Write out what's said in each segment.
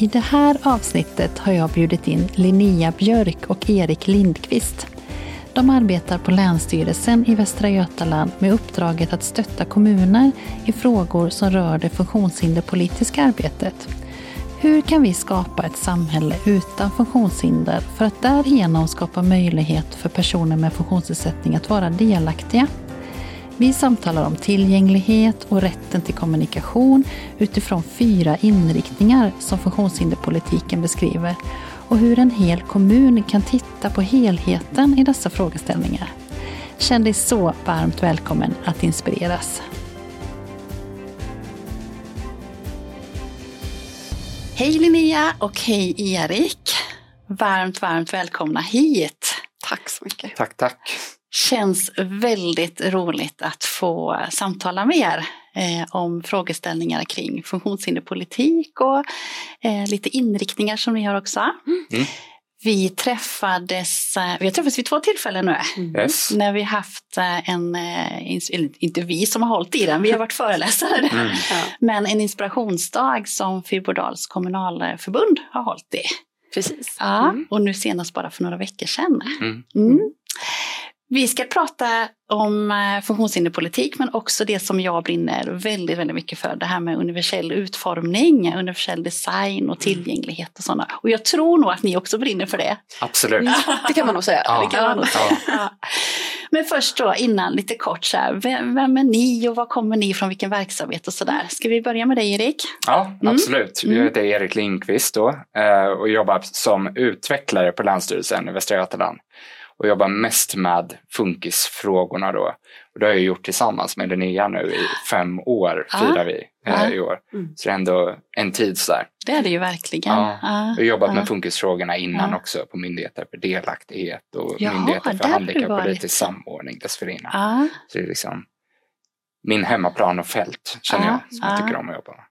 I det här avsnittet har jag bjudit in Linnea Björk och Erik Lindqvist. De arbetar på Länsstyrelsen i Västra Götaland med uppdraget att stötta kommuner i frågor som rör det funktionshinderpolitiska arbetet. Hur kan vi skapa ett samhälle utan funktionshinder för att därigenom skapa möjlighet för personer med funktionsnedsättning att vara delaktiga? Vi samtalar om tillgänglighet och rätten till kommunikation utifrån fyra inriktningar som funktionshinderpolitiken beskriver och hur en hel kommun kan titta på helheten i dessa frågeställningar. Känn dig så varmt välkommen att inspireras. Hej Linnea och hej Erik. Varmt, varmt välkomna hit. Tack så mycket. Tack, tack. Känns väldigt roligt att få samtala med er eh, om frågeställningar kring funktionshinderpolitik och eh, lite inriktningar som ni har också. Mm. Vi träffades, eh, vi har träffats vid två tillfällen nu. Mm. Yes. När vi haft en, inte vi som har hållit i den, vi har varit föreläsare. Mm. Men en inspirationsdag som Fyrbodals kommunalförbund har hållit i. Precis. Ja, mm. och nu senast bara för några veckor sedan. Mm. Mm. Vi ska prata om eh, funktionshinderpolitik men också det som jag brinner väldigt, väldigt mycket för. Det här med universell utformning, universell design och tillgänglighet och sådana. Och jag tror nog att ni också brinner för det. Absolut. det kan man nog säga. Ja. Det kan man nog säga. Ja. Men först då innan lite kort så här, vem, vem, är ni och var kommer ni från, vilken verksamhet och sådär. Ska vi börja med dig Erik? Ja, mm. absolut. Mm. Jag heter Erik Lindqvist då eh, och jobbar som utvecklare på Länsstyrelsen i Västra Götaland och jobbar mest med funkisfrågorna då. Och det har jag gjort tillsammans med Linnea nu i fem år, ah. firar vi eh, ah. i år. Mm. Så det är ändå en tid sådär. Det är det ju verkligen. Ja. Ah. Jag har jobbat med funkisfrågorna innan också på myndigheter för delaktighet och Jaha, myndigheter för handikappolitisk samordning dessförinnan. Ah. Så det är liksom min hemmaplan och fält känner jag som jag tycker om att jobba med.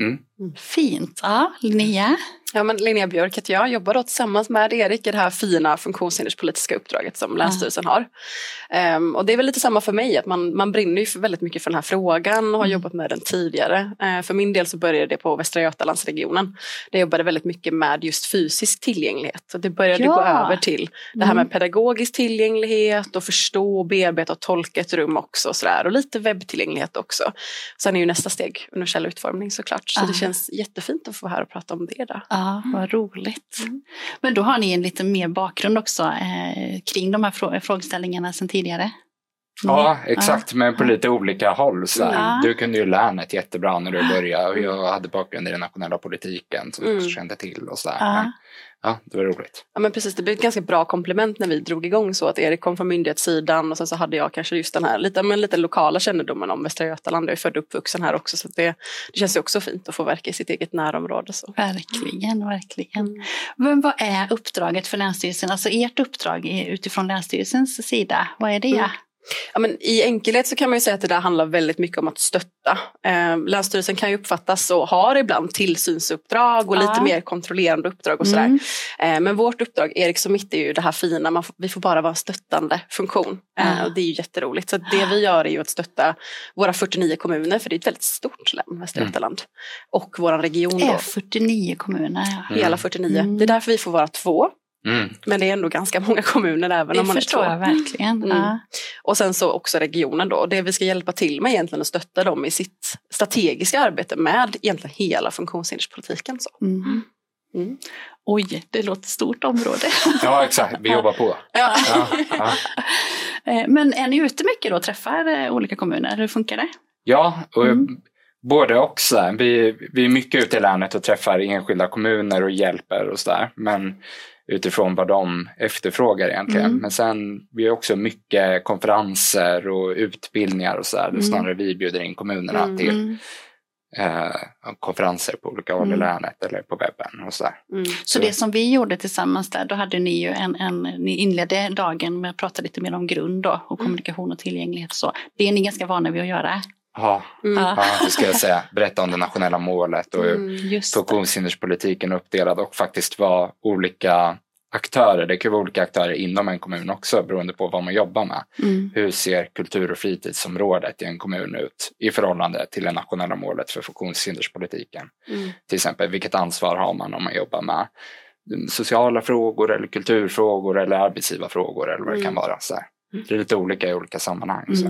Mm. Fint. Ja, Linnea? Ja, men Linnea Björk heter jag, jobbar då tillsammans med Erik i det här fina funktionshinderspolitiska uppdraget som Länsstyrelsen har. Um, och det är väl lite samma för mig, att man, man brinner ju för väldigt mycket för den här frågan och har mm. jobbat med den tidigare. Uh, för min del så började det på Västra Götalandsregionen. Där jag jobbade väldigt mycket med just fysisk tillgänglighet. Och det började ja. gå över till det här med mm. pedagogisk tillgänglighet och förstå och bearbeta och tolka ett rum också. Och, sådär. och lite webbtillgänglighet också. Sen är ju nästa steg universell utformning såklart. Så uh. det känns jättefint att få vara här och prata om det. Då. Ja, vad roligt. Mm. Men då har ni en lite mer bakgrund också eh, kring de här frå frågeställningarna sedan tidigare? Ja, exakt, ja. men på lite olika håll. Så ja. Du kunde ju länet jättebra när du började och jag hade bakgrund i den nationella politiken som mm. jag kände till. och så ja. Ja, det var roligt. Ja men precis, det blev ett ganska bra komplement när vi drog igång så att Erik kom från myndighetssidan och sen så hade jag kanske just den här lite, men lite lokala kännedomen om Västra Götaland. Jag är född och uppvuxen här också så det, det känns ju också fint att få verka i sitt eget närområde. Så. Verkligen, verkligen. Mm. Men vad är uppdraget för Länsstyrelsen, alltså ert uppdrag utifrån Länsstyrelsens sida, vad är det? Mm. Ja, men I enkelhet så kan man ju säga att det där handlar väldigt mycket om att stötta. Eh, Länsstyrelsen kan ju uppfattas och har ibland tillsynsuppdrag och ja. lite mer kontrollerande uppdrag och sådär. Mm. Eh, men vårt uppdrag, Eriks och mitt, är ju det här fina, man vi får bara vara en stöttande funktion. Eh, och det är ju jätteroligt. Så det vi gör är ju att stötta våra 49 kommuner, för det är ett väldigt stort län, Västra mm. Götaland. Och vår region. Då. 49 kommuner. Ja. Hela 49. Mm. Det är därför vi får vara två Mm. Men det är ändå ganska många kommuner även det om man är förstår jag verkligen. Mm. Ja. Och sen så också regionen då. Det vi ska hjälpa till med egentligen att stötta dem i sitt strategiska arbete med egentligen hela funktionshinderspolitiken. Så. Mm. Mm. Oj, det låter stort område. ja exakt, vi jobbar på. Ja. Ja, ja. Eh, men är ni ute mycket då och träffar eh, olika kommuner? Hur funkar det? Ja, och mm. både och. Vi, vi är mycket ute i länet och träffar enskilda kommuner och hjälper och sådär. Men utifrån vad de efterfrågar egentligen. Mm. Men sen vi har också mycket konferenser och utbildningar och så där. Mm. Snarare vi bjuder in kommunerna mm. till eh, konferenser på olika håll i Mm. länet eller på webben och så där. Mm. Så det som vi gjorde tillsammans där, då hade ni ju en, en ni inledde dagen med att prata lite mer om grund då, och kommunikation och tillgänglighet och så. Det är ni ganska vana vid att göra. Ja, Mm. Ja. det ska jag säga. Berätta om det nationella målet och hur Mm. Det. funktionshinderspolitiken är uppdelad och faktiskt vad olika aktörer, det kan vara olika aktörer inom en kommun också beroende på vad man jobbar med. Mm. Hur ser kultur och fritidsområdet i en kommun ut i förhållande till det nationella målet för funktionshinderspolitiken? Mm. Till exempel, vilket ansvar har man om man jobbar med sociala frågor eller kulturfrågor eller arbetsgivarfrågor eller vad det kan Mm. vara. Så här. Det är lite olika i olika sammanhang. Så.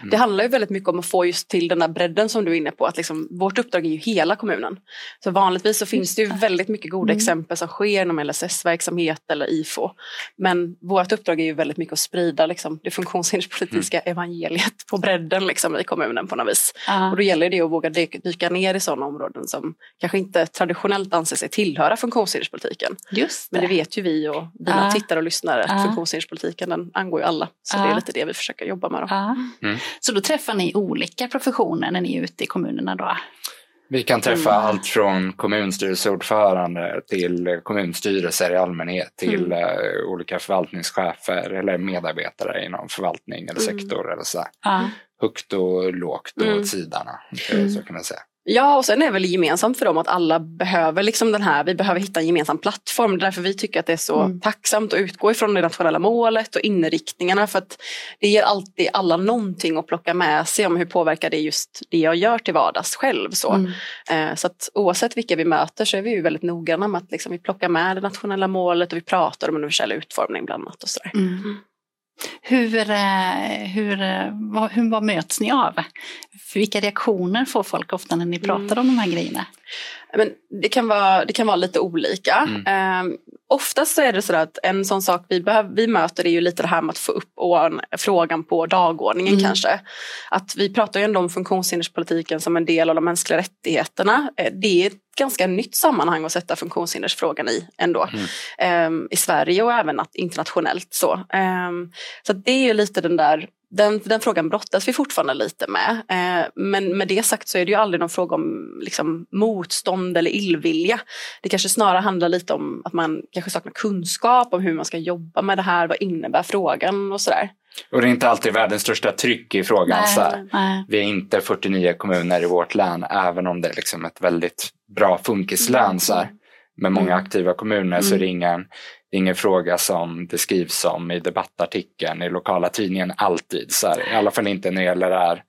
Mm. Det handlar ju väldigt mycket om att få just till den där bredden som du är inne på. Att liksom, vårt uppdrag är ju hela kommunen. Så vanligtvis så finns det ju väldigt mycket goda Mm. exempel som sker inom LSS-verksamhet eller IFO. Men vårt uppdrag är ju väldigt mycket att sprida liksom, det funktionshinderspolitiska evangeliet på bredden liksom, i kommunen på något vis. Ja. Och då gäller det att våga dyka, ner i sådana områden som kanske inte traditionellt anser sig tillhöra funktionshinderspolitiken. Just Men det vet ju vi och dina Ja. tittare och lyssnare att funktionshinderspolitiken den angår ju alla. Så det är lite det vi försöker jobba med. Då. Mm. Så då träffar ni olika professioner när ni är ute i kommunerna då? Vi kan träffa Mm. allt från kommunstyrelseordförande till kommunstyrelser i allmänhet till Mm. eh, olika förvaltningschefer eller medarbetare inom förvaltning eller Mm. sektor eller så. Högt och lågt och Mm. åt sidarna. eh. Så kan man säga. Ja, och sen är väl gemensamt för dem att alla behöver liksom den här, vi behöver hitta en gemensam plattform. Därför vi tycker att det är så Mm. tacksamt att utgå ifrån det nationella målet och inriktningarna. För att det ger alltid alla någonting att plocka med sig om hur påverkar det just det jag gör till vardags själv. Så, Mm. eh, så att oavsett vilka vi möter så är vi ju väldigt noggranna med att liksom vi plockar med det nationella målet och vi pratar om universell utformning bland annat. Och så där. Mm. Hur, eh, hur, eh, vad, hur, vad möts ni av? Vilka reaktioner får folk ofta när ni pratar Mm. om de här grejerna? Men det, kan vara, det kan vara lite olika. Mm. Oftast så är det så att en sån sak vi, behöver, vi möter är ju lite det här med att få upp frågan på dagordningen Mm. kanske. Att vi pratar ju ändå om funktionshinderspolitiken som en del av de mänskliga rättigheterna. Eh, det är ett ganska nytt sammanhang att sätta funktionshindersfrågan i ändå. Mm. Eh, I Sverige och även att, internationellt. Så, eh, så det är ju lite den där den, den frågan brottas vi fortfarande lite med. Eh, men med det sagt så är det ju aldrig någon fråga om liksom, motstånd eller illvilja. Det kanske snarare handlar lite om att man kanske saknar kunskap om hur man ska jobba med det här. Vad innebär frågan och sådär. Och det är inte alltid världens största tryck i frågan. Så här. nej. Vi är inte 49 kommuner i vårt län, även om det är liksom ett väldigt bra funkislän. Så här. Med många Mm. aktiva kommuner så är det Mm. ingen, det är ingen fråga som det skrivs om i debattartikeln i lokala tidningen alltid. Så här. I alla fall inte när det gäller det här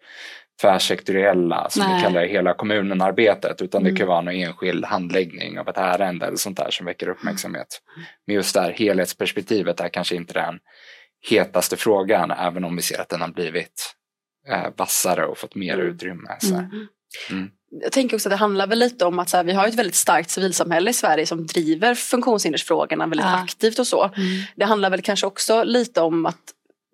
tvärsektoriella, som Nej. vi kallar det, hela kommunen-arbetet. Utan det Mm. kan vara någon enskild handläggning av ett ärende eller sånt där som väcker uppmärksamhet. Men just det här helhetsperspektivet är kanske inte den hetaste frågan, även om vi ser att den har blivit eh, vassare och fått mer Mm. utrymme. Så. Mm. Mm. Jag tänker också att det handlar väl lite om att så här, vi har ett väldigt starkt civilsamhälle i Sverige som driver funktionshindersfrågorna väldigt Ja. aktivt och så. Mm. Det handlar väl kanske också lite om att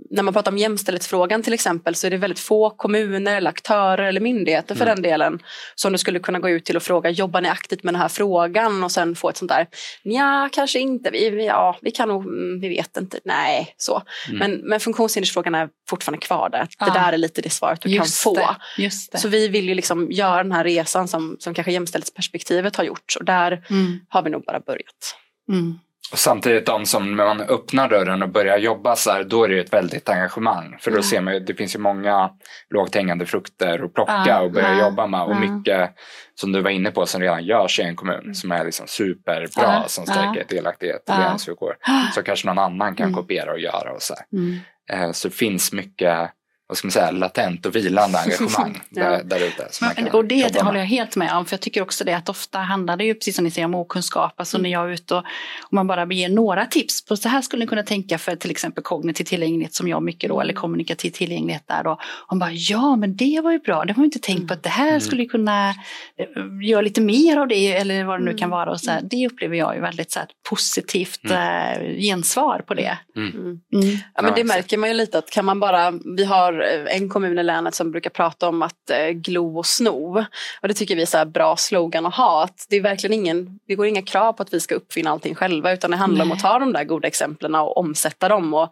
när man pratar om jämställdhetsfrågan till exempel så är det väldigt få kommuner eller aktörer eller myndigheter för Mm. den delen som du skulle kunna gå ut till och fråga jobbar ni aktivt med den här frågan och sen få ett sånt där ja kanske inte vi, ja vi kan nog, mm, vi vet inte, nej så. Mm. Men, men funktionshindersfrågan är fortfarande kvar där. Ja. Det där är lite det svaret du Just kan få. det. Just det. Så vi vill ju liksom göra den här resan som, som kanske jämställdhetsperspektivet har gjort och där Mm. har vi nog bara börjat. Mm. Samtidigt de som när man öppnar dörren och börjar jobba så här, då är det ett väldigt engagemang. För då ser man ju, det finns ju många lågt hängande frukter att plocka och börja ja, jobba med. Och mycket som du var inne på som redan görs i en kommun som är liksom superbra, som stärker delaktighet och levnadsvillkor. Så kanske någon annan kan Mm. kopiera och göra och så här. Mm. Eh, Så det finns mycket vad ska man säga, latent och vilande engagemang Ja. där, där ute. Men, och det, det håller jag helt med om, för jag tycker också det att ofta handlar det ju, precis som ni säger, om okunskap. Alltså Mm. när jag är ute och om man bara ger några tips på så här skulle ni kunna tänka för till exempel kognitiv tillgänglighet som jag mycket då, eller kommunikativ tillgänglighet där då. Och bara, ja men det var ju bra, det har vi inte tänkt på att det här Mm. skulle kunna eh, göra lite mer av det eller vad det nu kan Mm. vara. Och så här, det upplever jag ju väldigt så här, positivt eh, gensvar på det. Mm. Mm. Ja, men Ja, det exakt. märker man ju lite att kan man bara, vi har eh, en kommun i länet som brukar prata om att eh, glo och sno. Och det tycker vi är så här bra slogan att ha. Att det är verkligen ingen, det går inga krav på att vi ska uppfinna allting själva utan det handlar om Nej. att ta de där goda exemplen och omsätta dem och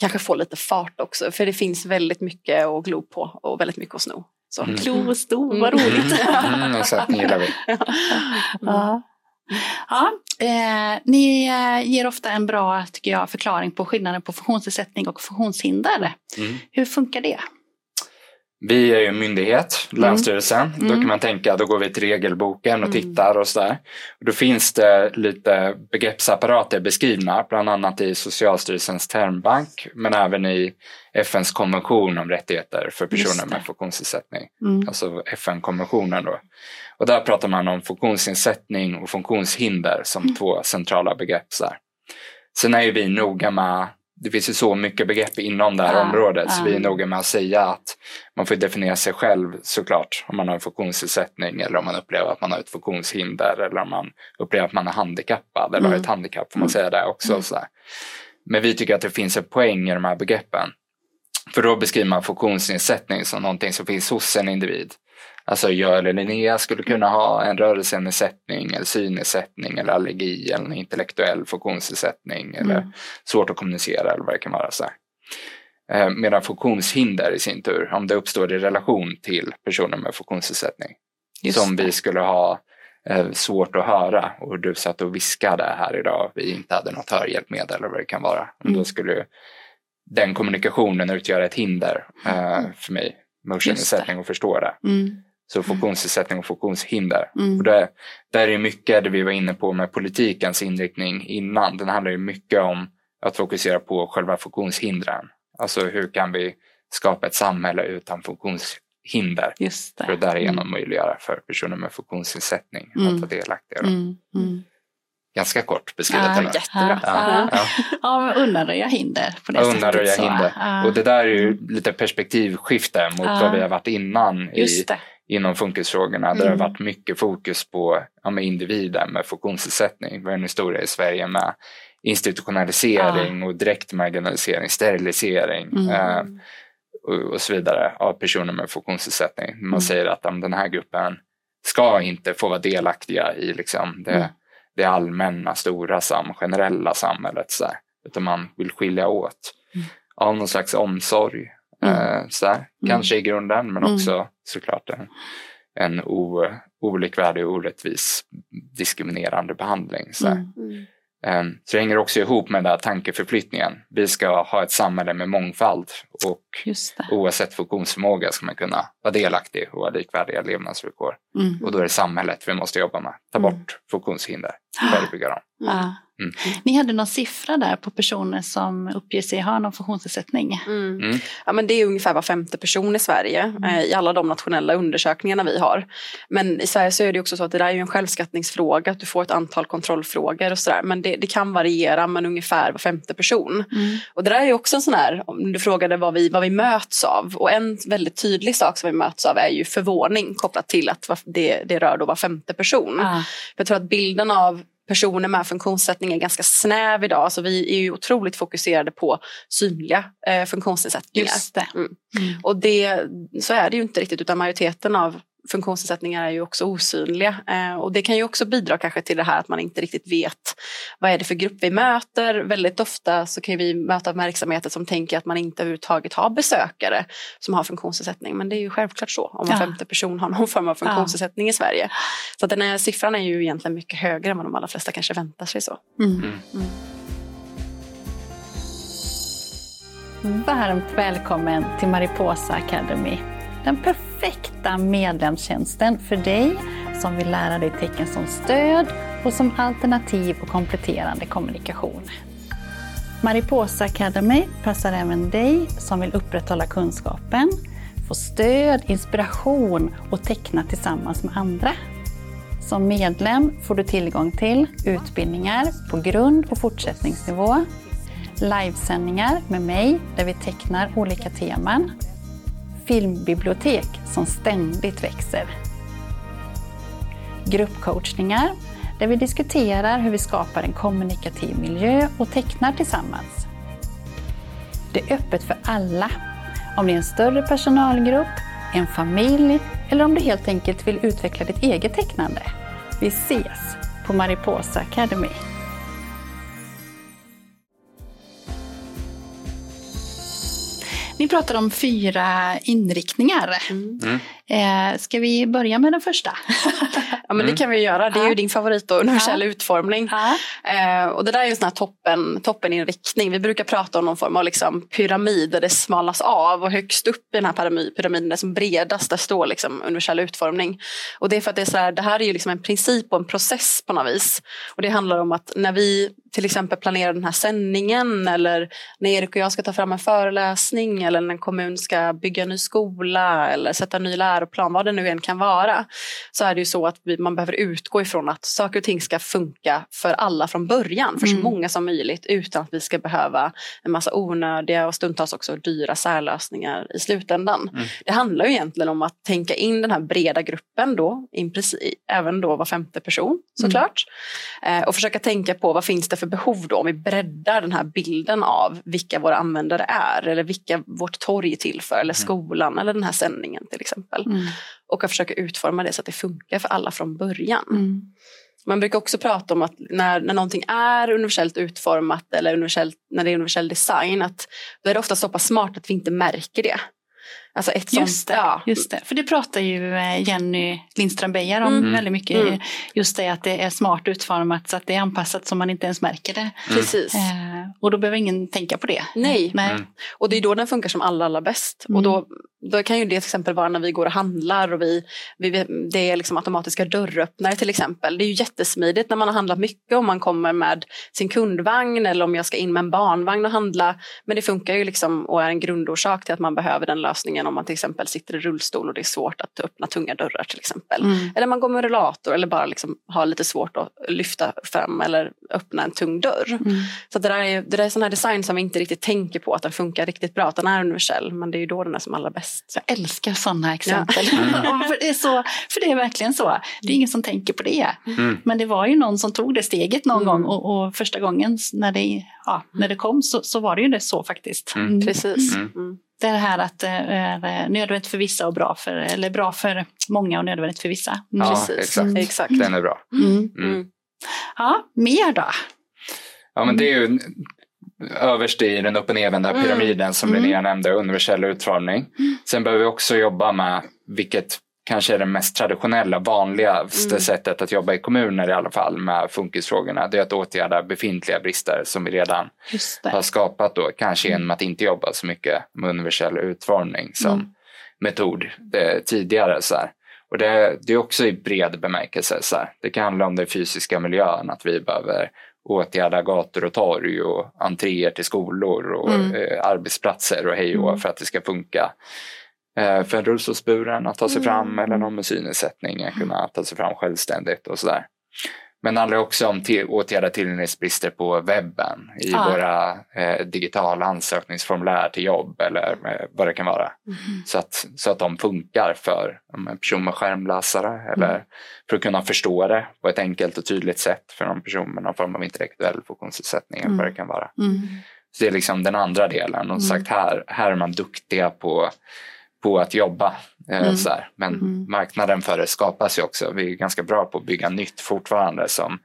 kanske få lite fart också. För det finns väldigt mycket att glo på och väldigt mycket att sno. Så. Mm. Klo och sto, vad roligt. Mm, exakt, det gillar vi. Ja. Ja, eh, ni eh, ger ofta en bra tycker jag, förklaring på skillnaden på funktionsnedsättning och funktionshinder. Mm. Hur funkar det? Vi är ju en myndighet, Länsstyrelsen. Då Mm. kan man tänka, då går vi till regelboken och Mm. tittar och sådär. Då finns det lite begreppsapparater beskrivna, bland annat i Socialstyrelsens termbank, men även i FNs konvention om rättigheter för personer med funktionsnedsättning. Mm. Alltså FN-konventionen då. Och där pratar man om funktionsnedsättning och funktionshinder som Mm. två centrala begrepp. Så här. Sen är ju vi noga med, det finns ju så mycket begrepp inom det här Ja, området, så vi är noga med att säga att man får definiera sig själv såklart, om man har en funktionsnedsättning eller om man upplever att man har ett funktionshinder eller om man upplever att man är handikappad eller har Mm. ett handikapp, får man Mm. säga det också. Mm. Så här. Men vi tycker att det finns en poäng i de här begreppen. För då beskriver man funktionsnedsättning som någonting som finns hos en individ. Alltså jag eller Linnea skulle kunna ha en rörelsenedsättning eller synnedsättning eller allergi eller en intellektuell funktionsnedsättning eller Mm. svårt att kommunicera eller vad det kan vara. Så. Eh, Medan funktionshinder i sin tur, om det uppstår i relation till personer med funktionsnedsättning. Just som det. vi skulle ha eh, svårt att höra och du satt och viskade här idag vi inte hade något hörhjälpmedel eller vad det kan vara. Och Mm. Då skulle den kommunikationen utgöra ett hinder eh, för mig med hörselnedsättning att förstå det. Mm. Så funktionsnedsättning och funktionshinder. Mm. Och det, där är mycket det vi var inne på med politikens inriktning innan. Den handlar ju mycket om att fokusera på själva funktionshindren. Alltså hur kan vi skapa ett samhälle utan funktionshinder Just det. för att därigenom möjliggöra för personer med funktionsnedsättning Mm. att vara delaktiga. Mm. Mm. Ganska kort beskrivet. Ja, jättebra. Ja, ja. Ja, undanröja hinder på det Undanröja sättet. hinder. Ja. Och det där är ju lite perspektivskifte mot vad vi har varit innan i, Just det. Inom funkisfrågorna. Där det Mm. har varit mycket fokus på ja, med individer med funktionsnedsättning. Vi har en historia i Sverige med institutionalisering och direkt marginalisering, sterilisering Mm. eh, och, och så vidare av personer med funktionsnedsättning. Man Mm. säger att ja, den här gruppen ska inte få vara delaktiga i liksom, det, Mm. det allmänna, stora, sam, generella samhället. Så här. Utan man vill skilja åt Mm. av någon slags omsorg. Mm. Eh, så här. Kanske i grunden, men Mm. också såklart en, en o, olikvärdig och orättvis diskriminerande behandling. Så, här. Mm. Mm. Eh, så det hänger också ihop med den där tankeförflyttningen. Vi ska ha ett samhälle med mångfald och oavsett funktionsförmåga ska man kunna vara delaktig och ha likvärdiga levnadsvillkor. Mm. Och då är det samhället vi måste jobba med. Ta Mm. bort funktionshinder, förebygga dem. Ja. Mm. Ni hade någon siffra där på personer som uppger sig ha någon funktionsnedsättning. Mm. Mm. Ja, men det är ungefär var femte person i Sverige Mm. eh, i alla de nationella undersökningarna vi har. Men i Sverige så är det också så att det där är ju en självskattningsfråga, att du får ett antal kontrollfrågor och sådär. Men det, det kan variera, men ungefär var femte person. Mm. Och det där är ju också en sån här, om du frågade vad vi, vad vi möts av. Och en väldigt tydlig sak som vi möts av är ju förvåning kopplat till att det, det rör då var femte person. Ah. Jag tror att bilden av personer med funktionsnedsättning är ganska snäv idag. Så vi är ju otroligt fokuserade på synliga eh, funktionsnedsättningar. Just det. Mm. Mm. Och det, så är det ju inte riktigt utan majoriteten av funktionsnedsättningar är ju också osynliga. Eh, och det kan ju också bidra kanske till det här att man inte riktigt vet vad är det för grupp vi möter. Väldigt ofta så kan vi möta verksamheter som tänker att man inte överhuvudtaget har besökare som har funktionsnedsättning. Men det är ju självklart så om var Ja. femte person har någon form av funktionsnedsättning i Sverige. Så att den här siffran är ju egentligen mycket högre än vad de allra flesta kanske väntar sig så. Mm. Mm. Varmt välkommen till Mariposa Academy. Den perfekta medlemstjänsten för dig som vill lära dig tecken som stöd och som alternativ och kompletterande kommunikation. Mariposa Academy passar även dig som vill upprätthålla kunskapen, få stöd, inspiration och teckna tillsammans med andra. Som medlem får du tillgång till utbildningar på grund och fortsättningsnivå, livesändningar med mig där vi tecknar olika teman, filmbibliotek som ständigt växer, gruppcoachningar där vi diskuterar hur vi skapar en kommunikativ miljö och tecknar tillsammans. Det är öppet för alla, om det är en större personalgrupp, en familj eller om du helt enkelt vill utveckla ditt eget tecknande. Vi ses på Mariposa Academy. Ni pratar om fyra inriktningar. Mm. Eh, ska vi börja med den första? Ja men Mm. det kan vi göra, det är Ja. ju din favorit då, universell Ja. utformning. Ja. Eh, och det där är ju en sån här toppen, toppeninriktning. Vi brukar prata om någon form av liksom pyramid där det smalas av och högst upp i den här pyramid, pyramiden, där som bredast, där står liksom universell utformning. Och det är för att det är så här, det här är ju liksom en princip och en process på något vis. Och det handlar om att när vi till exempel planerar den här sändningen eller när Erik och jag ska ta fram en föreläsning eller när en kommun ska bygga en ny skola eller sätta en ny läroplan, vad det nu än kan vara, så är det ju så att vi, man behöver utgå ifrån att saker och ting ska funka för alla från början, för så Mm. många som möjligt utan att vi ska behöva en massa onödiga och stundtals också dyra särlösningar i slutändan. Mm. Det handlar ju egentligen om att tänka in den här breda gruppen då, princip, även då var femte person såklart. Eh, och försöka tänka på vad finns det för behov då om vi breddar den här bilden av vilka våra användare är eller vilka vårt torg är till för eller skolan eller den här sändningen till exempel. Mm. Och att försöka utforma det så att det funkar för alla från början. Mm. Man brukar också prata om att när, när någonting är universellt utformat eller universellt, när det är universell design, att då är det ofta så pass smart att vi inte märker det. Alltså ett Just sånt, det, ja, just det, för det pratar ju eh, Jenny Lindström Beijer om Mm. väldigt mycket. Mm. Just det att det är smart utformat så att det är anpassat så man inte ens märker det. precis. Eh, och då behöver ingen tänka på det. Nej. Nej. Mm. Och det är då den funkar som allra, allra bäst. Mm. Och då, då kan ju det till exempel vara när vi går och handlar och vi, vi, det är liksom automatiska dörröppnare till exempel. Det är ju jättesmidigt när man har handlat mycket om man kommer med sin kundvagn eller om jag ska in med en barnvagn och handla. Men det funkar ju liksom och är en grundorsak till att man behöver den lösningen om man till exempel sitter i rullstol och det är svårt att öppna tunga dörrar till exempel. Mm. Eller man går med rullator eller bara liksom har lite svårt att lyfta fram eller öppna en tung dörr. Mm. Så det där är, det där är sån här design som vi inte riktigt tänker på att den funkar riktigt bra. Att den är universell, men det är ju då den är som allra bäst. Jag älskar sådana exempel. Mm. Ja, för, det är så, för det är verkligen så. Det är ingen som tänker på det. Mm. Men det var ju någon som tog det steget någon Mm. gång och, och första gången när det, ja, när det kom så, så var det ju det så faktiskt. Mm. Precis. Mm. Mm. Det här att det är nödvändigt för vissa och bra för, eller bra för många och nödvändigt för vissa. Mm. Ja, Precis. exakt. Exakt. Den är bra. Mm. Mm. Mm. Ja, mer då? Ja, men det är ju överst i den upp och nervända Mm. pyramiden som Mm. Linnea nämnde, universell utformning. Sen behöver vi också jobba med vilket kanske är det mest traditionella, vanligaste Mm. sättet att jobba i kommuner i alla fall med funkisfrågorna. Det är att åtgärda befintliga brister som vi redan har det. skapat då, kanske genom att inte jobba så mycket med universell utformning som Mm. metod eh, tidigare. Så här. Och det, det är också i bred bemärkelse. Så här. Det kan handla om den fysiska miljön, att vi behöver åtgärda gator och torg och entréer till skolor och Mm. eh, arbetsplatser och hej och Mm. för att det ska funka. Eh, för en rullstolsburen att ta sig fram Mm. eller någon med synnedsättning att kunna ta sig fram självständigt och sådär. Men det handlar också om till, åtgärda tillgänglighetsbrister på webben i Ja. våra eh, digitala ansökningsformulär till jobb eller eh, vad det kan vara. Mm. Så, att, så att de funkar för en person med skärmläsare eller Mm. för att kunna förstå det på ett enkelt och tydligt sätt för någon person med någon form av intellektuell funktionsnedsättning eller vad det kan vara. Mm. Så det är liksom den andra delen. Och sagt, här, här är man duktiga på, på att jobba. Eh, Mm. så här. Men Mm. marknaden för det skapas ju också. Vi är ganska bra på att bygga nytt fortfarande som,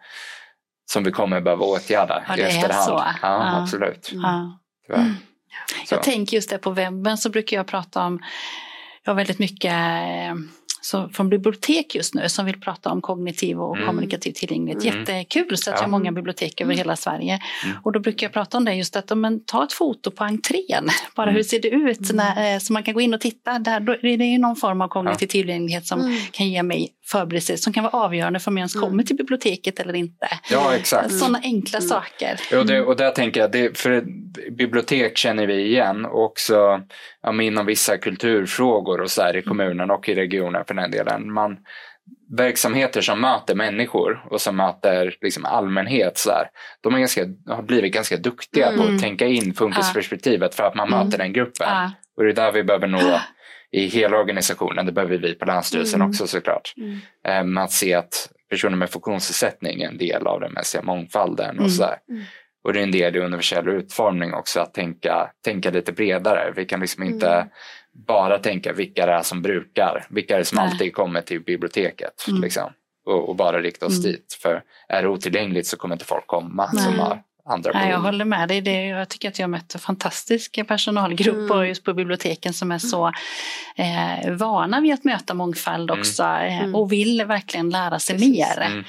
som vi kommer behöva åtgärda Ja, i efterhand. så. Ja, Ja. absolut. Ja. Tyvärr. Så. Jag tänker just det på webben så brukar jag prata om, jag har väldigt mycket eh, så från bibliotek just nu som vill prata om kognitiv och Mm. kommunikativ tillgänglighet. Mm. Jättekul så att Ja. jag har många bibliotek över hela Sverige. Mm. Och då brukar jag prata om det just att men, ta ett foto på entrén. Bara Mm. hur ser det ut när, eh, så man kan gå in och titta. Där, då, det är ju någon form av kognitiv tillgänglighet som Mm. kan ge mig förberedelse som kan vara avgörande för om jag ens Mm. kommer till biblioteket eller inte. Ja, exakt. Sådana enkla Mm. saker. Och, det, och där tänker jag, det, för bibliotek känner vi igen och också ja, inom vissa kulturfrågor och så här i kommunen och i regionen för den delen. Man, verksamheter som möter människor och som möter liksom allmänhet så här, de är ganska, har blivit ganska duktiga på Mm. att tänka in funkisperspektivet för att man Mm. möter den gruppen. Ja. Och det är där vi behöver nå i hela organisationen, det behöver vi på Länsstyrelsen Mm. också såklart. Mm. Eh, Med att se att personer med funktionsnedsättning är en del av den mänskliga mångfalden. Mm. Och, så här. Mm. och det är en del i universell utformning också att tänka, tänka lite bredare. Vi kan liksom inte Mm. Bara tänka vilka det är som brukar, vilka är det som Nej. alltid kommer till biblioteket. Mm. Liksom, och, och bara rikta oss Mm. dit. För är det otillgängligt så kommer inte folk komma Nej. som har andra Nej, behov. jag håller med dig. Det, jag tycker att jag har mött en fantastisk personalgrupp Mm. på, just på biblioteken som är så eh, vana vid att möta mångfald Mm. också eh, Mm. och vill verkligen lära sig Precis. mer.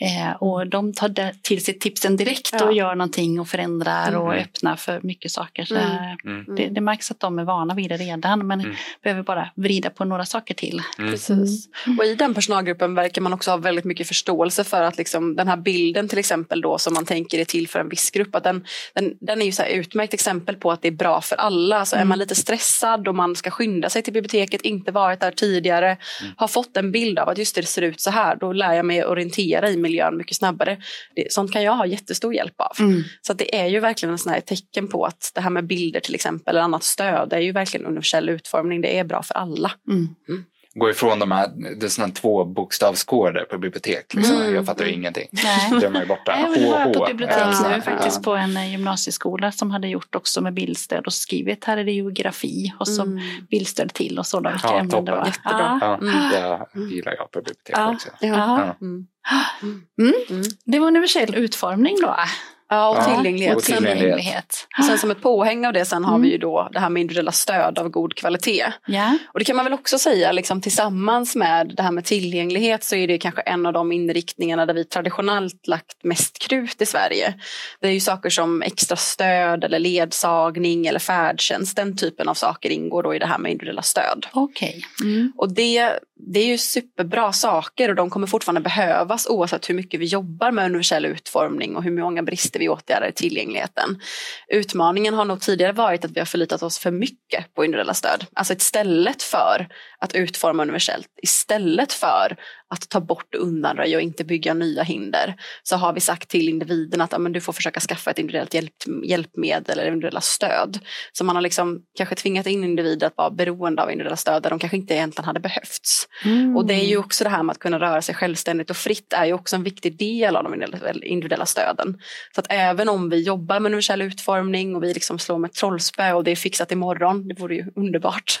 Mm. Eh, och de tar till sig tipsen direkt Ja. och gör någonting och förändrar och Mm. öppnar för mycket saker. Så, Mm. eh, Mm. det, det märks att de är vana vid det redan men Mm. behöver bara vrida på några saker till. Mm. Precis. Och i den personalgruppen verkar man också ha väldigt mycket förståelse för att liksom den här bilden till exempel då som man tänker är till för en viss grupp, att den, den, den är ju så här utmärkt exempel på att det är bra för alla. Så är Mm. man lite stressad och man ska skynda sig till biblioteket, inte varit där tidigare, har fått en bild av att just det, det ser ut så här, då lär jag mig orientera i miljön mycket snabbare. Det, sånt kan jag ha jättestor hjälp av. Mm. Så det är ju verkligen en sån här tecken på att det här med bilder till exempel, eller annat stöd, det är ju verkligen universell utformning, det är bra för alla. Mm. Gå ifrån de här, det är här två bokstavskoder på bibliotek. Liksom. Mm. Jag fattar ju ingenting. Nej. Det är man ju borta. Nej, men det var jag på bibliotek Ja, nu ja. faktiskt på en eh, gymnasieskola som hade gjort också med bildstöd och skrivit här är det geografi och så Mm. bildstöd till och så då, vilka Ja, ämnen det var. Jättebra. Ja, Mm. det gillar jag på bibliotek Ja. också. Ja. Ja. Mm. Mm. Mm. Det var universell utformning då. Ja, och tillgänglighet. och tillgänglighet. Och sen som ett påhäng av det sen har Mm. vi ju då det här med individuella stöd av god kvalitet. Ja. Och det kan man väl också säga liksom, tillsammans med det här med tillgänglighet så är det kanske en av de inriktningarna där vi traditionellt lagt mest krut i Sverige. Det är ju saker som extra stöd eller ledsagning eller färdtjänst. Den typen av saker ingår då i det här med individuella stöd. Okej. Mm. Och det, det är ju superbra saker och de kommer fortfarande behövas oavsett hur mycket vi jobbar med universell utformning och hur många brister vi åtgärdar i tillgängligheten. Utmaningen har nog tidigare varit att vi har förlitat oss för mycket på individuella stöd. Alltså istället för att utforma universellt, istället för att ta bort och undanröja och inte bygga nya hinder så har vi sagt till individen att ja, men du får försöka skaffa ett individuellt hjälp, hjälpmedel eller individuella stöd. Så man har liksom kanske tvingat in individer att vara beroende av individuella stöd där de kanske inte egentligen hade behövts. Mm. Och det är ju också det här med att kunna röra sig självständigt och fritt är ju också en viktig del av de individuella- individuella stöden. Så att även om vi jobbar med universell utformning och vi liksom slår med ett trollspö och det är fixat imorgon, det vore ju underbart.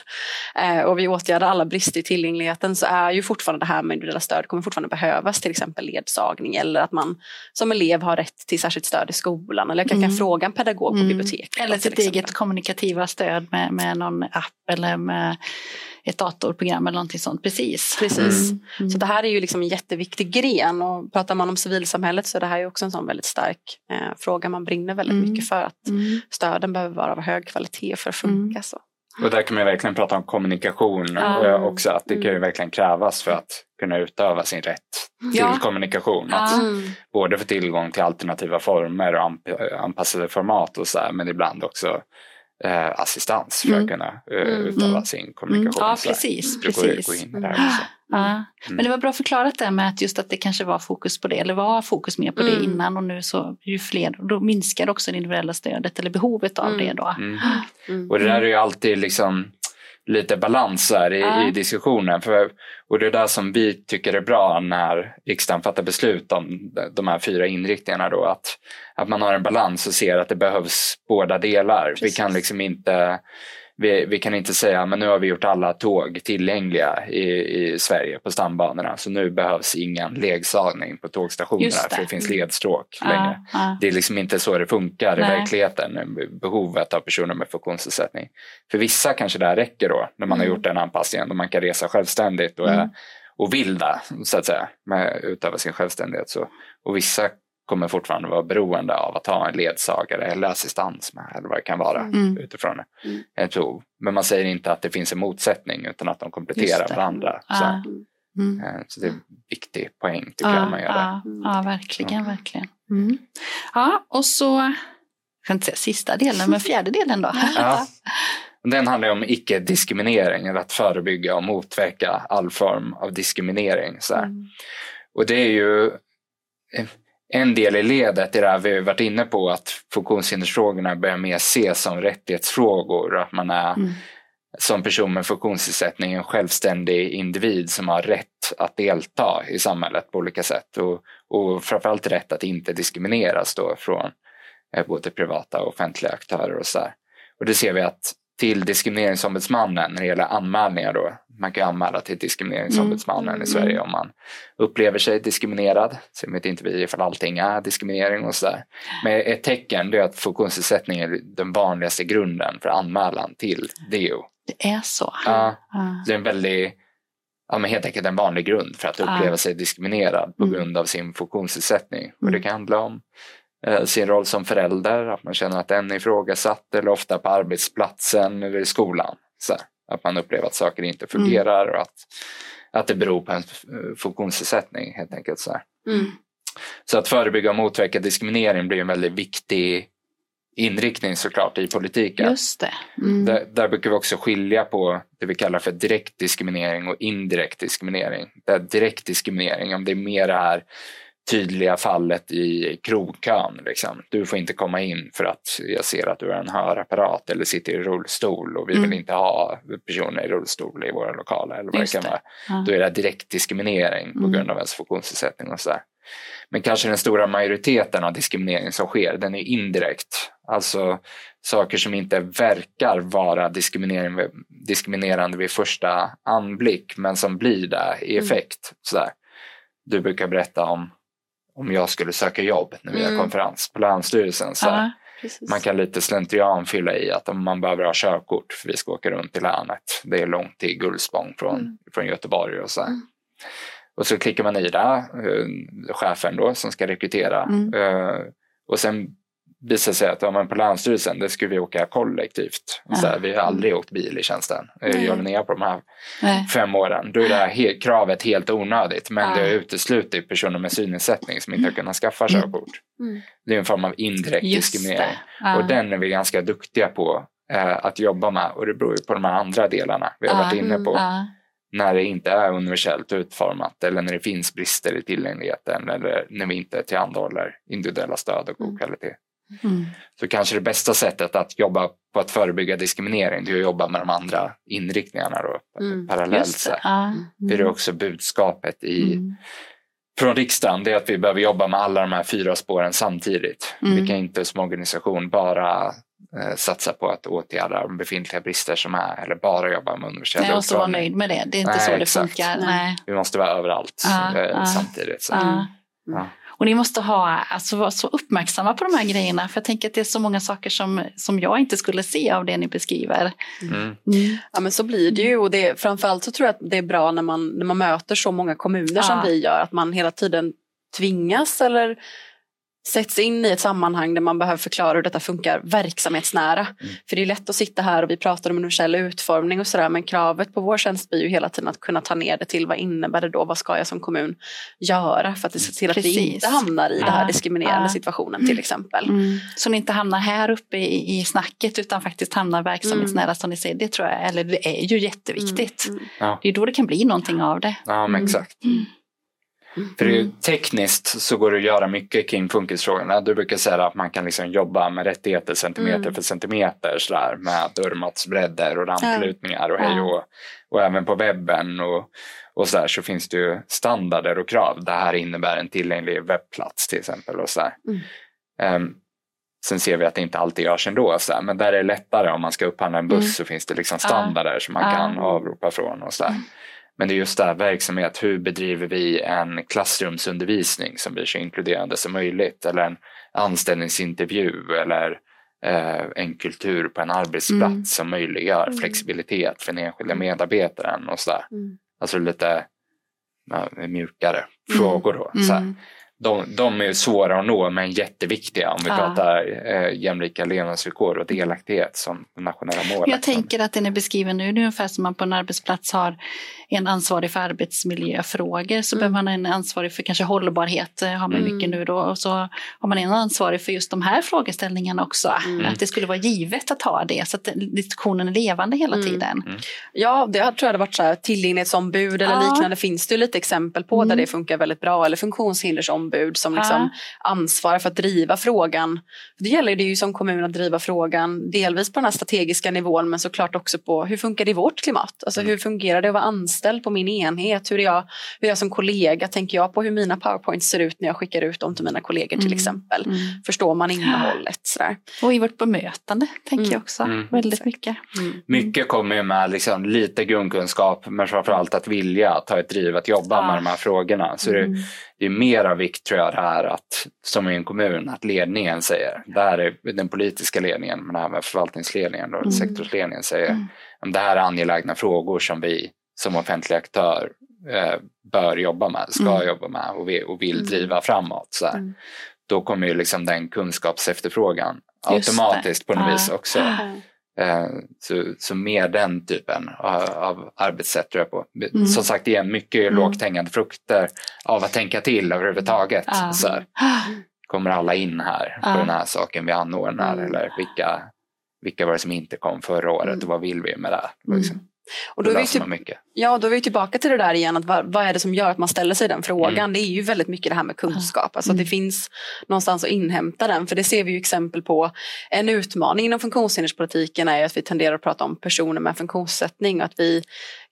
Eh, och vi åtgärdar alla brister i tillgängligheten så är ju fortfarande det här med individuella stöd kommer fortfarande behövas, till exempel ledsagning eller att man som elev har rätt till särskilt stöd i skolan eller jag kan, kan Mm. fråga en pedagog på Mm. biblioteket. Eller sitt eget kommunikativa stöd med, med någon app eller med ett datorprogram eller någonting sånt. Precis. Precis. Mm. Mm. Så det här är ju liksom en jätteviktig gren och pratar man om civilsamhället så är det här ju också en sån väldigt stark eh, fråga man brinner väldigt Mm. mycket för att Mm. stöden behöver vara av hög kvalitet för att funka. Mm. Så. Och där kan man ju verkligen prata om kommunikation eh, också. Att det kan ju Mm. verkligen krävas för att kunna utöva sin rätt till Ja. kommunikation. Att Mm. både få tillgång till alternativa former och anp- anpassade format och så här, men ibland också eh, assistans för Mm. att kunna eh, Mm. utöva Mm. sin Mm. kommunikation. Ja, precis. Gå in också. Ja. Men det var bra förklarat där med att just att det kanske var fokus på det, eller var fokus mer på det innan och nu så ju fler, då minskar också det individuella stödet eller behovet av Mm. det då. Och det där är ju alltid liksom lite balans här i, Ja. i diskussionen. För, och det är det som vi tycker är bra när riksdagen fattar beslut om de- här fyra inriktningarna. Då, att, att man har en balans och ser att det behövs båda delar. Vi Precis. kan liksom inte vi, vi kan inte säga men nu har vi gjort alla tåg tillgängliga i, i Sverige på stambanorna så nu behövs ingen ledsagning på tågstationerna det. för det finns ledstråk längre. Ja, ja. Det är liksom inte så det funkar Nej. i verkligheten, behovet av personer med funktionsnedsättning. För vissa kanske det här räcker då, när man har Mm. gjort den anpassningen, och man kan resa självständigt och, är, Mm. och vill det, så att säga, med, utöva sin självständighet. Så. Och vissa kommer fortfarande vara beroende av att ha en ledsagare eller assistans med, eller vad det kan vara Mm. utifrån Mm. ett behov. Men man säger inte att det finns en motsättning utan att de kompletterar Just det. varandra. Så. Mm. eh, så det är en viktig poäng tycker jag man gör det. ja, ja, verkligen, verkligen. Mm. Ja, och så, jag kan inte säga sista delen, men fjärde delen då. Ja. Den handlar om icke-diskriminering, eller att förebygga och motverka all form av diskriminering. Så här. Mm. Och det är ju en del i ledet i det här vi har varit inne på, att funktionshindersfrågorna börjar mer ses som rättighetsfrågor och att man är Mm. som person med funktionsnedsättning en självständig individ som har rätt att delta i samhället på olika sätt och, och framförallt rätt att inte diskrimineras då från eh, både privata och offentliga aktörer och så här. Och det ser vi att till diskrimineringsombudsmannen när det gäller anmälningar då. Man kan anmäla till diskrimineringsombudsmannen Mm. i Sverige om man upplever sig diskriminerad. Sen vet inte vi ifall allting är diskriminering och sådär. Men ett tecken är att funktionsnedsättning är den vanligaste grunden för anmälan till DO. Det är så. Ja, det är en väldigt, ja men helt enkelt en vanlig grund för att uppleva sig diskriminerad på Mm. grund av sin funktionsnedsättning. Och det Mm. kan handla om sin roll som förälder, att man känner att den är ifrågasatt eller ofta på arbetsplatsen eller i skolan. Så här, att man upplever att saker inte Mm. fungerar och att, att det beror på en eh, funktionsnedsättning helt enkelt. Så. Mm. så att förebygga och motverka diskriminering blir en väldigt viktig inriktning såklart i politiken. Just det. Mm. Där, där brukar vi också skilja på det vi kallar för direkt diskriminering och indirekt diskriminering. Där direkt diskriminering, om det är mer här tydliga fallet i krogkön. Liksom. Du får inte komma in för att jag ser att du har en hörapparat eller sitter i rullstol och vi Mm. vill inte ha personer i rullstol i våra lokaler. Eller vad Just det kan vara. Ja. Då är det direkt diskriminering på Mm. grund av ens funktionsnedsättning och sådär. Men kanske den stora majoriteten av diskriminering som sker, den är indirekt. Alltså saker som inte verkar vara diskriminerande vid första anblick, men som blir det i Mm. effekt. Sådär. Du brukar berätta om om jag skulle söka jobb när vi har Mm. konferens på Länsstyrelsen. Så. Ja. Man kan lite slentrian fylla i att om man behöver ha körkort för vi ska åka runt i länet. Det är långt till Gullspång från, Mm. från Göteborg och så. Mm. Och så klickar man i det, eh, chefen då som ska rekrytera. Mm. Eh, och sen visar sig att ja, men på Länsstyrelsen det skulle vi åka kollektivt. Så här, vi har aldrig åkt bil i tjänsten. Nej. Jag och Linnea på de här Nej. fem åren. Då är det här he- kravet helt onödigt. Men Ja. det har uteslutit personer med synnedsättning som inte har kunnat skaffa Mm. körkort. Mm. Det är en form av indirekt Just diskriminering. Ja. Och den är vi ganska duktiga på eh, att jobba med. Och det beror ju på de här andra delarna vi har Ja. varit inne på. Ja. När det inte är universellt utformat eller när det finns brister i tillgängligheten eller när vi inte tillhandahåller individuella stöd och god Mm. kvalitet. Mm. Så kanske det bästa sättet att jobba på att förebygga diskriminering det är att jobba med de andra inriktningarna då, Mm. parallellt. Det. Ja. För det är också budskapet i, Mm. från riksdagen, det är att vi behöver jobba med alla de här fyra spåren samtidigt. Mm. Vi kan inte som organisation bara eh, satsa på att åtgärda de befintliga brister som är eller bara jobba med universell Jag måste vara nöjd med det. Det är inte Nej, så det exakt. funkar. Nej. Nej. Vi måste vara överallt eh, ja. samtidigt. Så. Ja. Och ni måste ha, alltså, vara så uppmärksamma på de här grejerna. För jag tänker att det är så många saker som, som jag inte skulle se av det ni beskriver. Mm. Mm. Ja men så blir det ju och det, framförallt så tror jag att det är bra när man, när man möter så många kommuner som Ja. vi gör att man hela tiden tvingas eller sätts in i ett sammanhang där man behöver förklara hur detta funkar verksamhetsnära. Mm. För det är lätt att sitta här och vi pratar om universell utformning och sådär men kravet på vår tjänst blir ju hela tiden att kunna ta ner det till vad innebär det då, vad ska jag som kommun göra för att ser till att vi Precis. inte hamnar i den här Ja. diskriminerande Ja. situationen till exempel. Mm. Så ni inte hamnar här uppe i, i snacket utan faktiskt hamnar verksamhetsnära som ni säger. Det tror jag, eller det är ju jätteviktigt. Mm. Ja. Det är då det kan bli någonting av det. Ja, men Mm. exakt. Mm. För ju, tekniskt så går det att göra mycket kring funkisfrågorna. Du brukar säga att man kan liksom jobba med rättigheter centimeter Mm. för centimeter sådär, med dörrmatsbredder och ramplutningar och hej och, och även på webben och, och så, där, så finns det ju standarder och krav. Det här innebär en tillgänglig webbplats till exempel. Och så där. Mm. Ehm, sen ser vi att det inte alltid görs ändå. Så. Men där är det lättare om man ska upphandla en buss Mm. så finns det liksom standarder som man kan avropa från. och så. Mm. Men det är just det här verksamhet, hur bedriver vi en klassrumsundervisning som blir så inkluderande som möjligt eller en anställningsintervju eller eh, en kultur på en arbetsplats Mm. som möjliggör Mm. flexibilitet för den enskilda medarbetaren och sådär. Mm. Alltså lite mjukare frågor då. Så. Mm. De, de är svåra att nå men jätteviktiga om vi Ja. pratar eh, jämlika levnadsvillkor och delaktighet som nationella mål. Jag tänker att det ni beskriver nu, det är ungefär som man på en arbetsplats har en ansvarig för arbetsmiljöfrågor så Mm. behöver man en ansvarig för kanske hållbarhet, eh, har man Mm. mycket nu då, och så har man en ansvarig för just de här frågeställningarna också. Mm. Att det skulle vara givet att ha det så att diskussionen är levande hela Mm. tiden. Ja, det tror jag hade varit så här, tillgänglighetsombud eller Ja. liknande finns det lite exempel på där Mm. det funkar väldigt bra eller funktionshindersombud ombud som liksom ansvarar för att driva frågan. Det gäller det ju som kommun att driva frågan delvis på den här strategiska nivån men såklart också på hur funkar det i vårt klimat? Alltså hur fungerar det att vara anställd på min enhet? Hur är jag, hur är jag som kollega? Tänker jag på hur mina powerpoints ser ut när jag skickar ut dem till mina kollegor till mm. exempel? Mm. Förstår man innehållet? Sådär. Och i vårt bemötande tänker mm. jag också mm. väldigt mycket. Mm. Mycket kommer ju med liksom lite grundkunskap men framförallt att vilja ta ett driv att jobba ja. med de här frågorna. Så det, det är mer av vikt tror jag det här att, som i en kommun, att ledningen säger, det här är den politiska ledningen, men även förvaltningsledningen och mm. sektorsledningen säger, mm. det här är angelägna frågor som vi som offentlig aktör eh, bör jobba med, ska mm. jobba med och, vi, och vill mm. driva framåt. Så mm. Då kommer ju liksom den kunskapsefterfrågan automatiskt på något ah. vis också. Eh, så, så mer den typen av, arbetssätt tror jag på. Mm. Som sagt igen, mycket mm. lågt hängande frukter av att tänka till överhuvudtaget. Mm. Så här, kommer alla in här på den här saken vi anordnar mm. eller vilka, vilka var det som inte kom förra året och mm. vad vill vi med det? Liksom. Och då, är vi typ, mycket. Ja, då är vi tillbaka till det där igen, att vad, vad, är det som gör att man ställer sig den frågan? Mm. Det är ju väldigt mycket det här med kunskap, alltså mm. att det finns någonstans att inhämta den. För det ser vi ju exempel på. En utmaning inom funktionshinderspolitiken är att vi tenderar att prata om personer med funktionssättning och att vi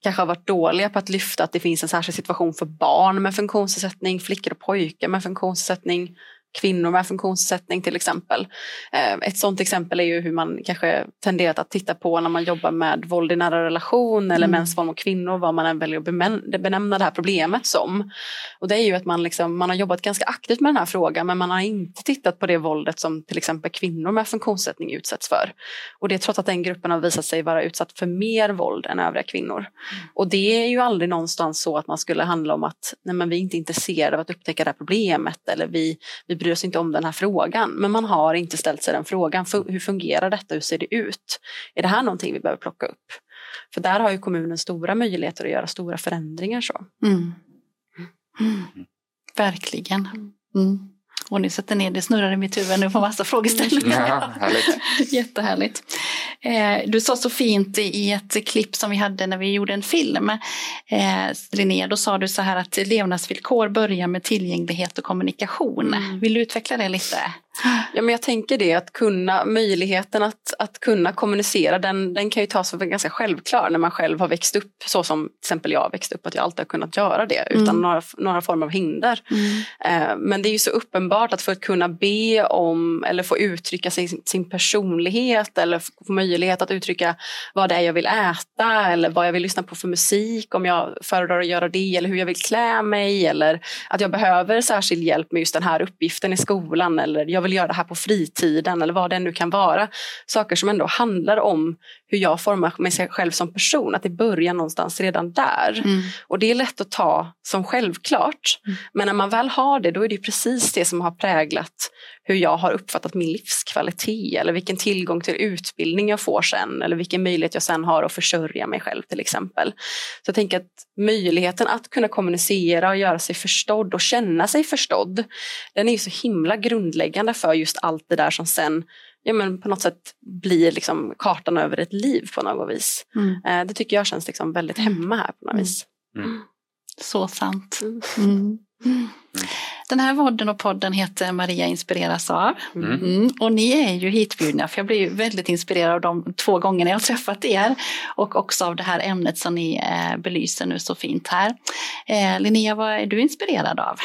kanske har varit dåliga på att lyfta att det finns en särskild situation för barn med funktionsnedsättning, flickor och pojkar med funktionsnedsättning kvinnor med funktionsnedsättning till exempel. Eh, ett sådant exempel är ju hur man kanske tenderat att titta på när man jobbar med våld i nära relation eller mm. mäns våld mot kvinnor, vad man än väljer att benämna det här problemet som. Och det är ju att man, liksom, man har jobbat ganska aktivt med den här frågan men man har inte tittat på det våldet som till exempel kvinnor med funktionsnedsättning utsätts för. Och det trots att den gruppen har visat sig vara utsatt för mer våld än övriga kvinnor. Mm. Och det är ju aldrig någonstans så att man skulle handla om att nej men vi är inte intresserade av att upptäcka det här problemet eller vi, vi bryr oss inte om den här frågan. Men man har inte ställt sig den frågan. Hur fungerar detta? Hur ser det ut? Är det här någonting vi behöver plocka upp? För där har ju kommunen stora möjligheter att göra stora förändringar. Så. Mm. Mm. Verkligen. Mm. Och ni sätter ner, det snurrar i mitt huvud nu på massa frågeställningar. Ja, härligt. Jättehärligt. Eh, du sa så fint i ett klipp som vi hade när vi gjorde en film, eh, Linnea, då sa du så här att levnadsvillkor börjar med tillgänglighet och kommunikation. Mm. Vill du utveckla det lite? Ja, men jag tänker det att kunna, möjligheten att, att kunna kommunicera den, den kan ju tas för ganska självklar när man själv har växt upp så som till exempel jag har växt upp att jag alltid har kunnat göra det utan mm. några, några former av hinder. Mm. Eh, men det är ju så uppenbart att för att kunna be om eller få uttrycka sin, sin personlighet eller få möjlighet att uttrycka vad det är jag vill äta eller vad jag vill lyssna på för musik om jag föredrar att göra det eller hur jag vill klä mig eller att jag behöver särskild hjälp med just den här uppgiften i skolan eller jag vill göra det här på fritiden eller vad det nu kan vara. Saker som ändå handlar om hur jag formar mig själv som person, att det börjar någonstans redan där. Mm. Och det är lätt att ta som självklart. Mm. Men när man väl har det, då är det precis det som har präglat hur jag har uppfattat min livskvalitet eller vilken tillgång till utbildning jag får sen eller vilken möjlighet jag sen har att försörja mig själv till exempel. Så jag tänker att möjligheten att kunna kommunicera och göra sig förstådd och känna sig förstådd, den är ju så himla grundläggande för just allt det där som sen ja, men på något sätt blir liksom kartan över ett liv på något vis. Mm. Eh, det tycker jag känns liksom väldigt hemma här på något mm. vis. Mm. Så sant. Mm. Mm. Mm. Den här vodden och podden heter Maria inspireras av. Mm. Mm. Och ni är ju hitbjudna för jag blir väldigt inspirerad av de två gångerna jag har träffat er. Och också av det här ämnet som ni eh, belyser nu så fint här. Eh, Linnea, vad är du inspirerad av?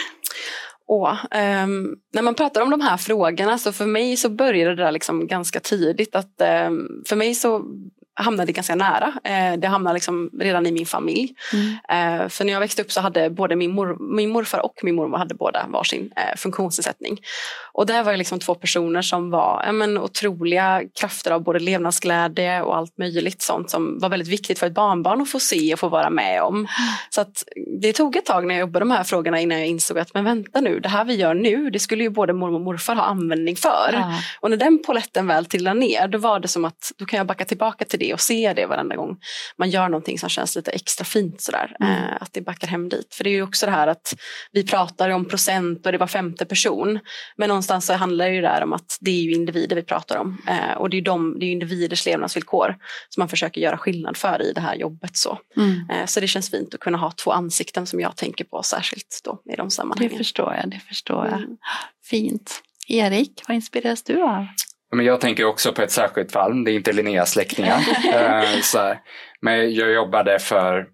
Åh, um, när man pratar om de här frågorna så för mig så började det där liksom ganska tidigt. att um, För mig så hamnade ganska nära. Eh, det hamnade liksom redan i min familj. Mm. Eh, för när jag växte upp så hade både min, mor, min morfar och min mormor hade båda varsin eh, funktionsnedsättning. Och där var det liksom två personer som var ja, men, otroliga krafter av både levnadsglädje och allt möjligt sånt som var väldigt viktigt för ett barnbarn att få se och få vara med om. Så att det tog ett tag när jag jobbade med de här frågorna innan jag insåg att men vänta nu, det här vi gör nu, det skulle ju både mormor och morfar ha användning för. Ja. Och när den poletten väl trillade ner, då var det som att då kan jag backa tillbaka till det det och se det varenda gång man gör någonting som känns lite extra fint sådär. Mm. Eh, att det backar hem dit. För det är ju också det här att vi pratar om procent och det var femte person. Men någonstans så handlar det ju där om att det är ju individer vi pratar om. Eh, och det är ju de, det är individers levnadsvillkor som man försöker göra skillnad för i det här jobbet. Så, mm. eh, så det känns fint att kunna ha två ansikten som jag tänker på särskilt då i de sammanhangen. Det förstår jag, det förstår jag. Mm. Fint. Erik, vad inspireras du av? Men jag tänker också på ett särskilt fall, det är inte Linneas släktingar. Eh, så Men jag jobbade för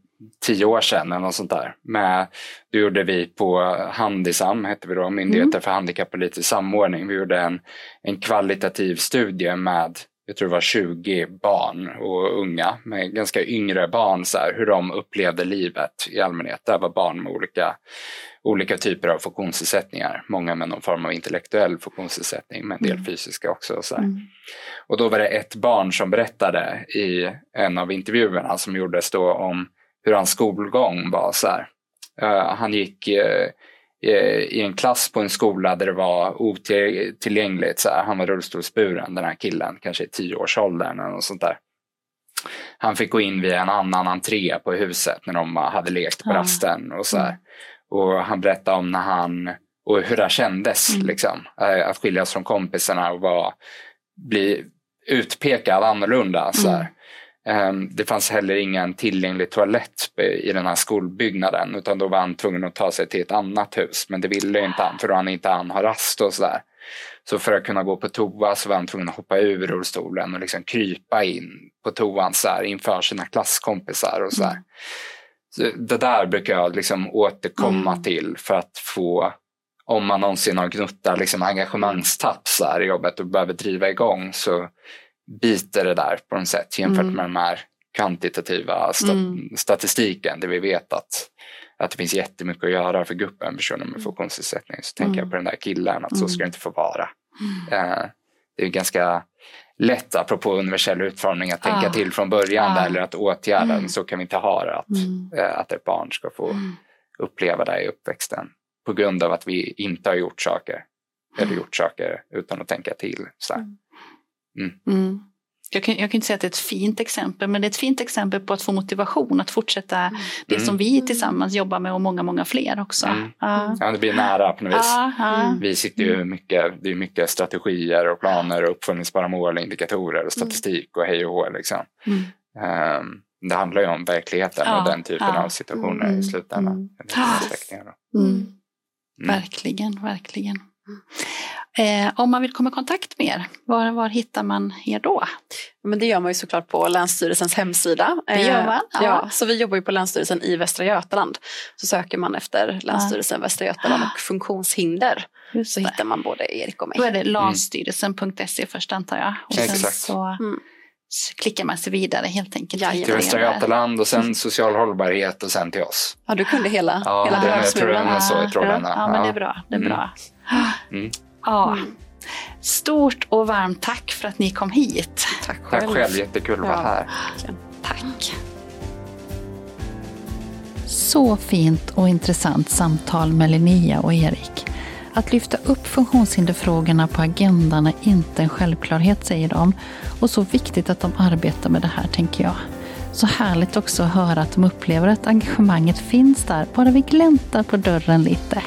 tio år sedan eller något sånt där. Med, då gjorde vi på Handisam, hette vi då, Myndigheten mm. för handikappolitisk samordning. Vi gjorde en, en kvalitativ studie med jag tror det var 20 barn och unga med ganska yngre barn, så här, hur de upplevde livet i allmänhet. Det var barn med olika, olika typer av funktionsnedsättningar. Många med någon form av intellektuell funktionsnedsättning, men en del mm. fysiska också. Så mm. Och då var det ett barn som berättade i en av intervjuerna som gjordes då om hur hans skolgång var. Så uh, han gick uh, i en klass på en skola där det var otillgängligt. Så här, han var rullstolsburen, den här killen, kanske i tioårsåldern eller något sånt där. Han fick gå in via en annan entré på huset när de hade lekt på rasten. Och, så här. Mm. och han berättade om när han, och hur det kändes mm. liksom, eh, att skiljas från kompisarna och var, bli utpekad annorlunda. Så här. Ehm, det fanns heller ingen tillgänglig toalett i den här skolbyggnaden utan då var han tvungen att ta sig till ett annat hus. Men det ville inte han för då han inte han ha rast och sådär. Så för att kunna gå på toa så var han tvungen att hoppa ur rullstolen och liksom krypa in på toan så här, inför sina klasskompisar. Och så, mm. så Det där brukar jag liksom återkomma mm. till för att få, om man någonsin har gnuttat liksom engagemangstapp så här, i jobbet och behöver driva igång så biter det där på något sätt jämfört mm. med den här kvantitativa sta mm. statistiken där vi vet att, att det finns jättemycket att göra för gruppen personer med funktionsnedsättning. Så tänker jag mm. på den där killen att så ska det inte få vara. Mm. Eh, det är ganska lätt, apropå universell utformning, att tänka ah. till från början ah. eller att åtgärda mm. så kan vi inte ha det. Att, mm. eh, att ett barn ska få mm. uppleva det i uppväxten på grund av att vi inte har gjort saker eller gjort saker utan att tänka till. Så Mm. Mm. Jag, kan, jag kan inte säga att det är ett fint exempel, men det är ett fint exempel på att få motivation att fortsätta mm. det som vi tillsammans jobbar med och många, många fler också. Mm. Uh. Ja, det blir nära på något vis. Vi sitter ju mycket, det är mycket strategier och planer och uppföljningsbara mål, indikatorer och statistik och hej och hå. Liksom. Um, det handlar ju om verkligheten och den typen av situationer i slutändan. Mm. Verkligen, verkligen. Eh, om man vill komma i kontakt med er, var, var hittar man er då? Men det gör man ju såklart på Länsstyrelsens hemsida. Det gör man? Ja. ja. så vi jobbar ju på Länsstyrelsen i Västra Götaland. Så söker man efter Länsstyrelsen ja. Västra Götaland och funktionshinder så hittar man både Erik och mig. Då är det lanstyrelsen.se först antar jag. Och Exakt. Så, mm. så klickar man sig vidare helt enkelt. Ja, till Västra Götaland och sen social hållbarhet och sen till oss. Ja, du kunde hela, ja, hela det, jag tror den är så i tråden. Ja, ja, men det är bra. Det är bra. Mm. Ja. Stort och varmt tack för att ni kom hit. Tack själv. Tack själv, jättekul att vara här. Tack. Så fint och intressant samtal med Linnea och Erik. Att lyfta upp funktionshinderfrågorna på agendan är inte en självklarhet, säger de. Och så viktigt att de arbetar med det här, tänker jag. Så härligt också att höra att de upplever att engagemanget finns där, bara vi gläntar på dörren lite.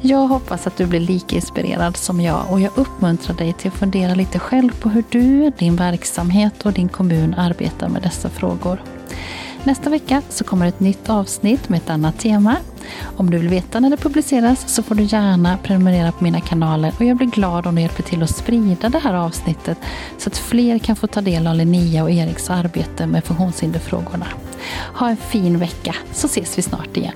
Jag hoppas att du blir lika inspirerad som jag och jag uppmuntrar dig till att fundera lite själv på hur du, din verksamhet och din kommun arbetar med dessa frågor. Nästa vecka så kommer ett nytt avsnitt med ett annat tema. Om du vill veta när det publiceras så får du gärna prenumerera på mina kanaler och jag blir glad om du hjälper till att sprida det här avsnittet så att fler kan få ta del av Linnea och Eriks arbete med funktionshinderfrågorna. Ha en fin vecka så ses vi snart igen.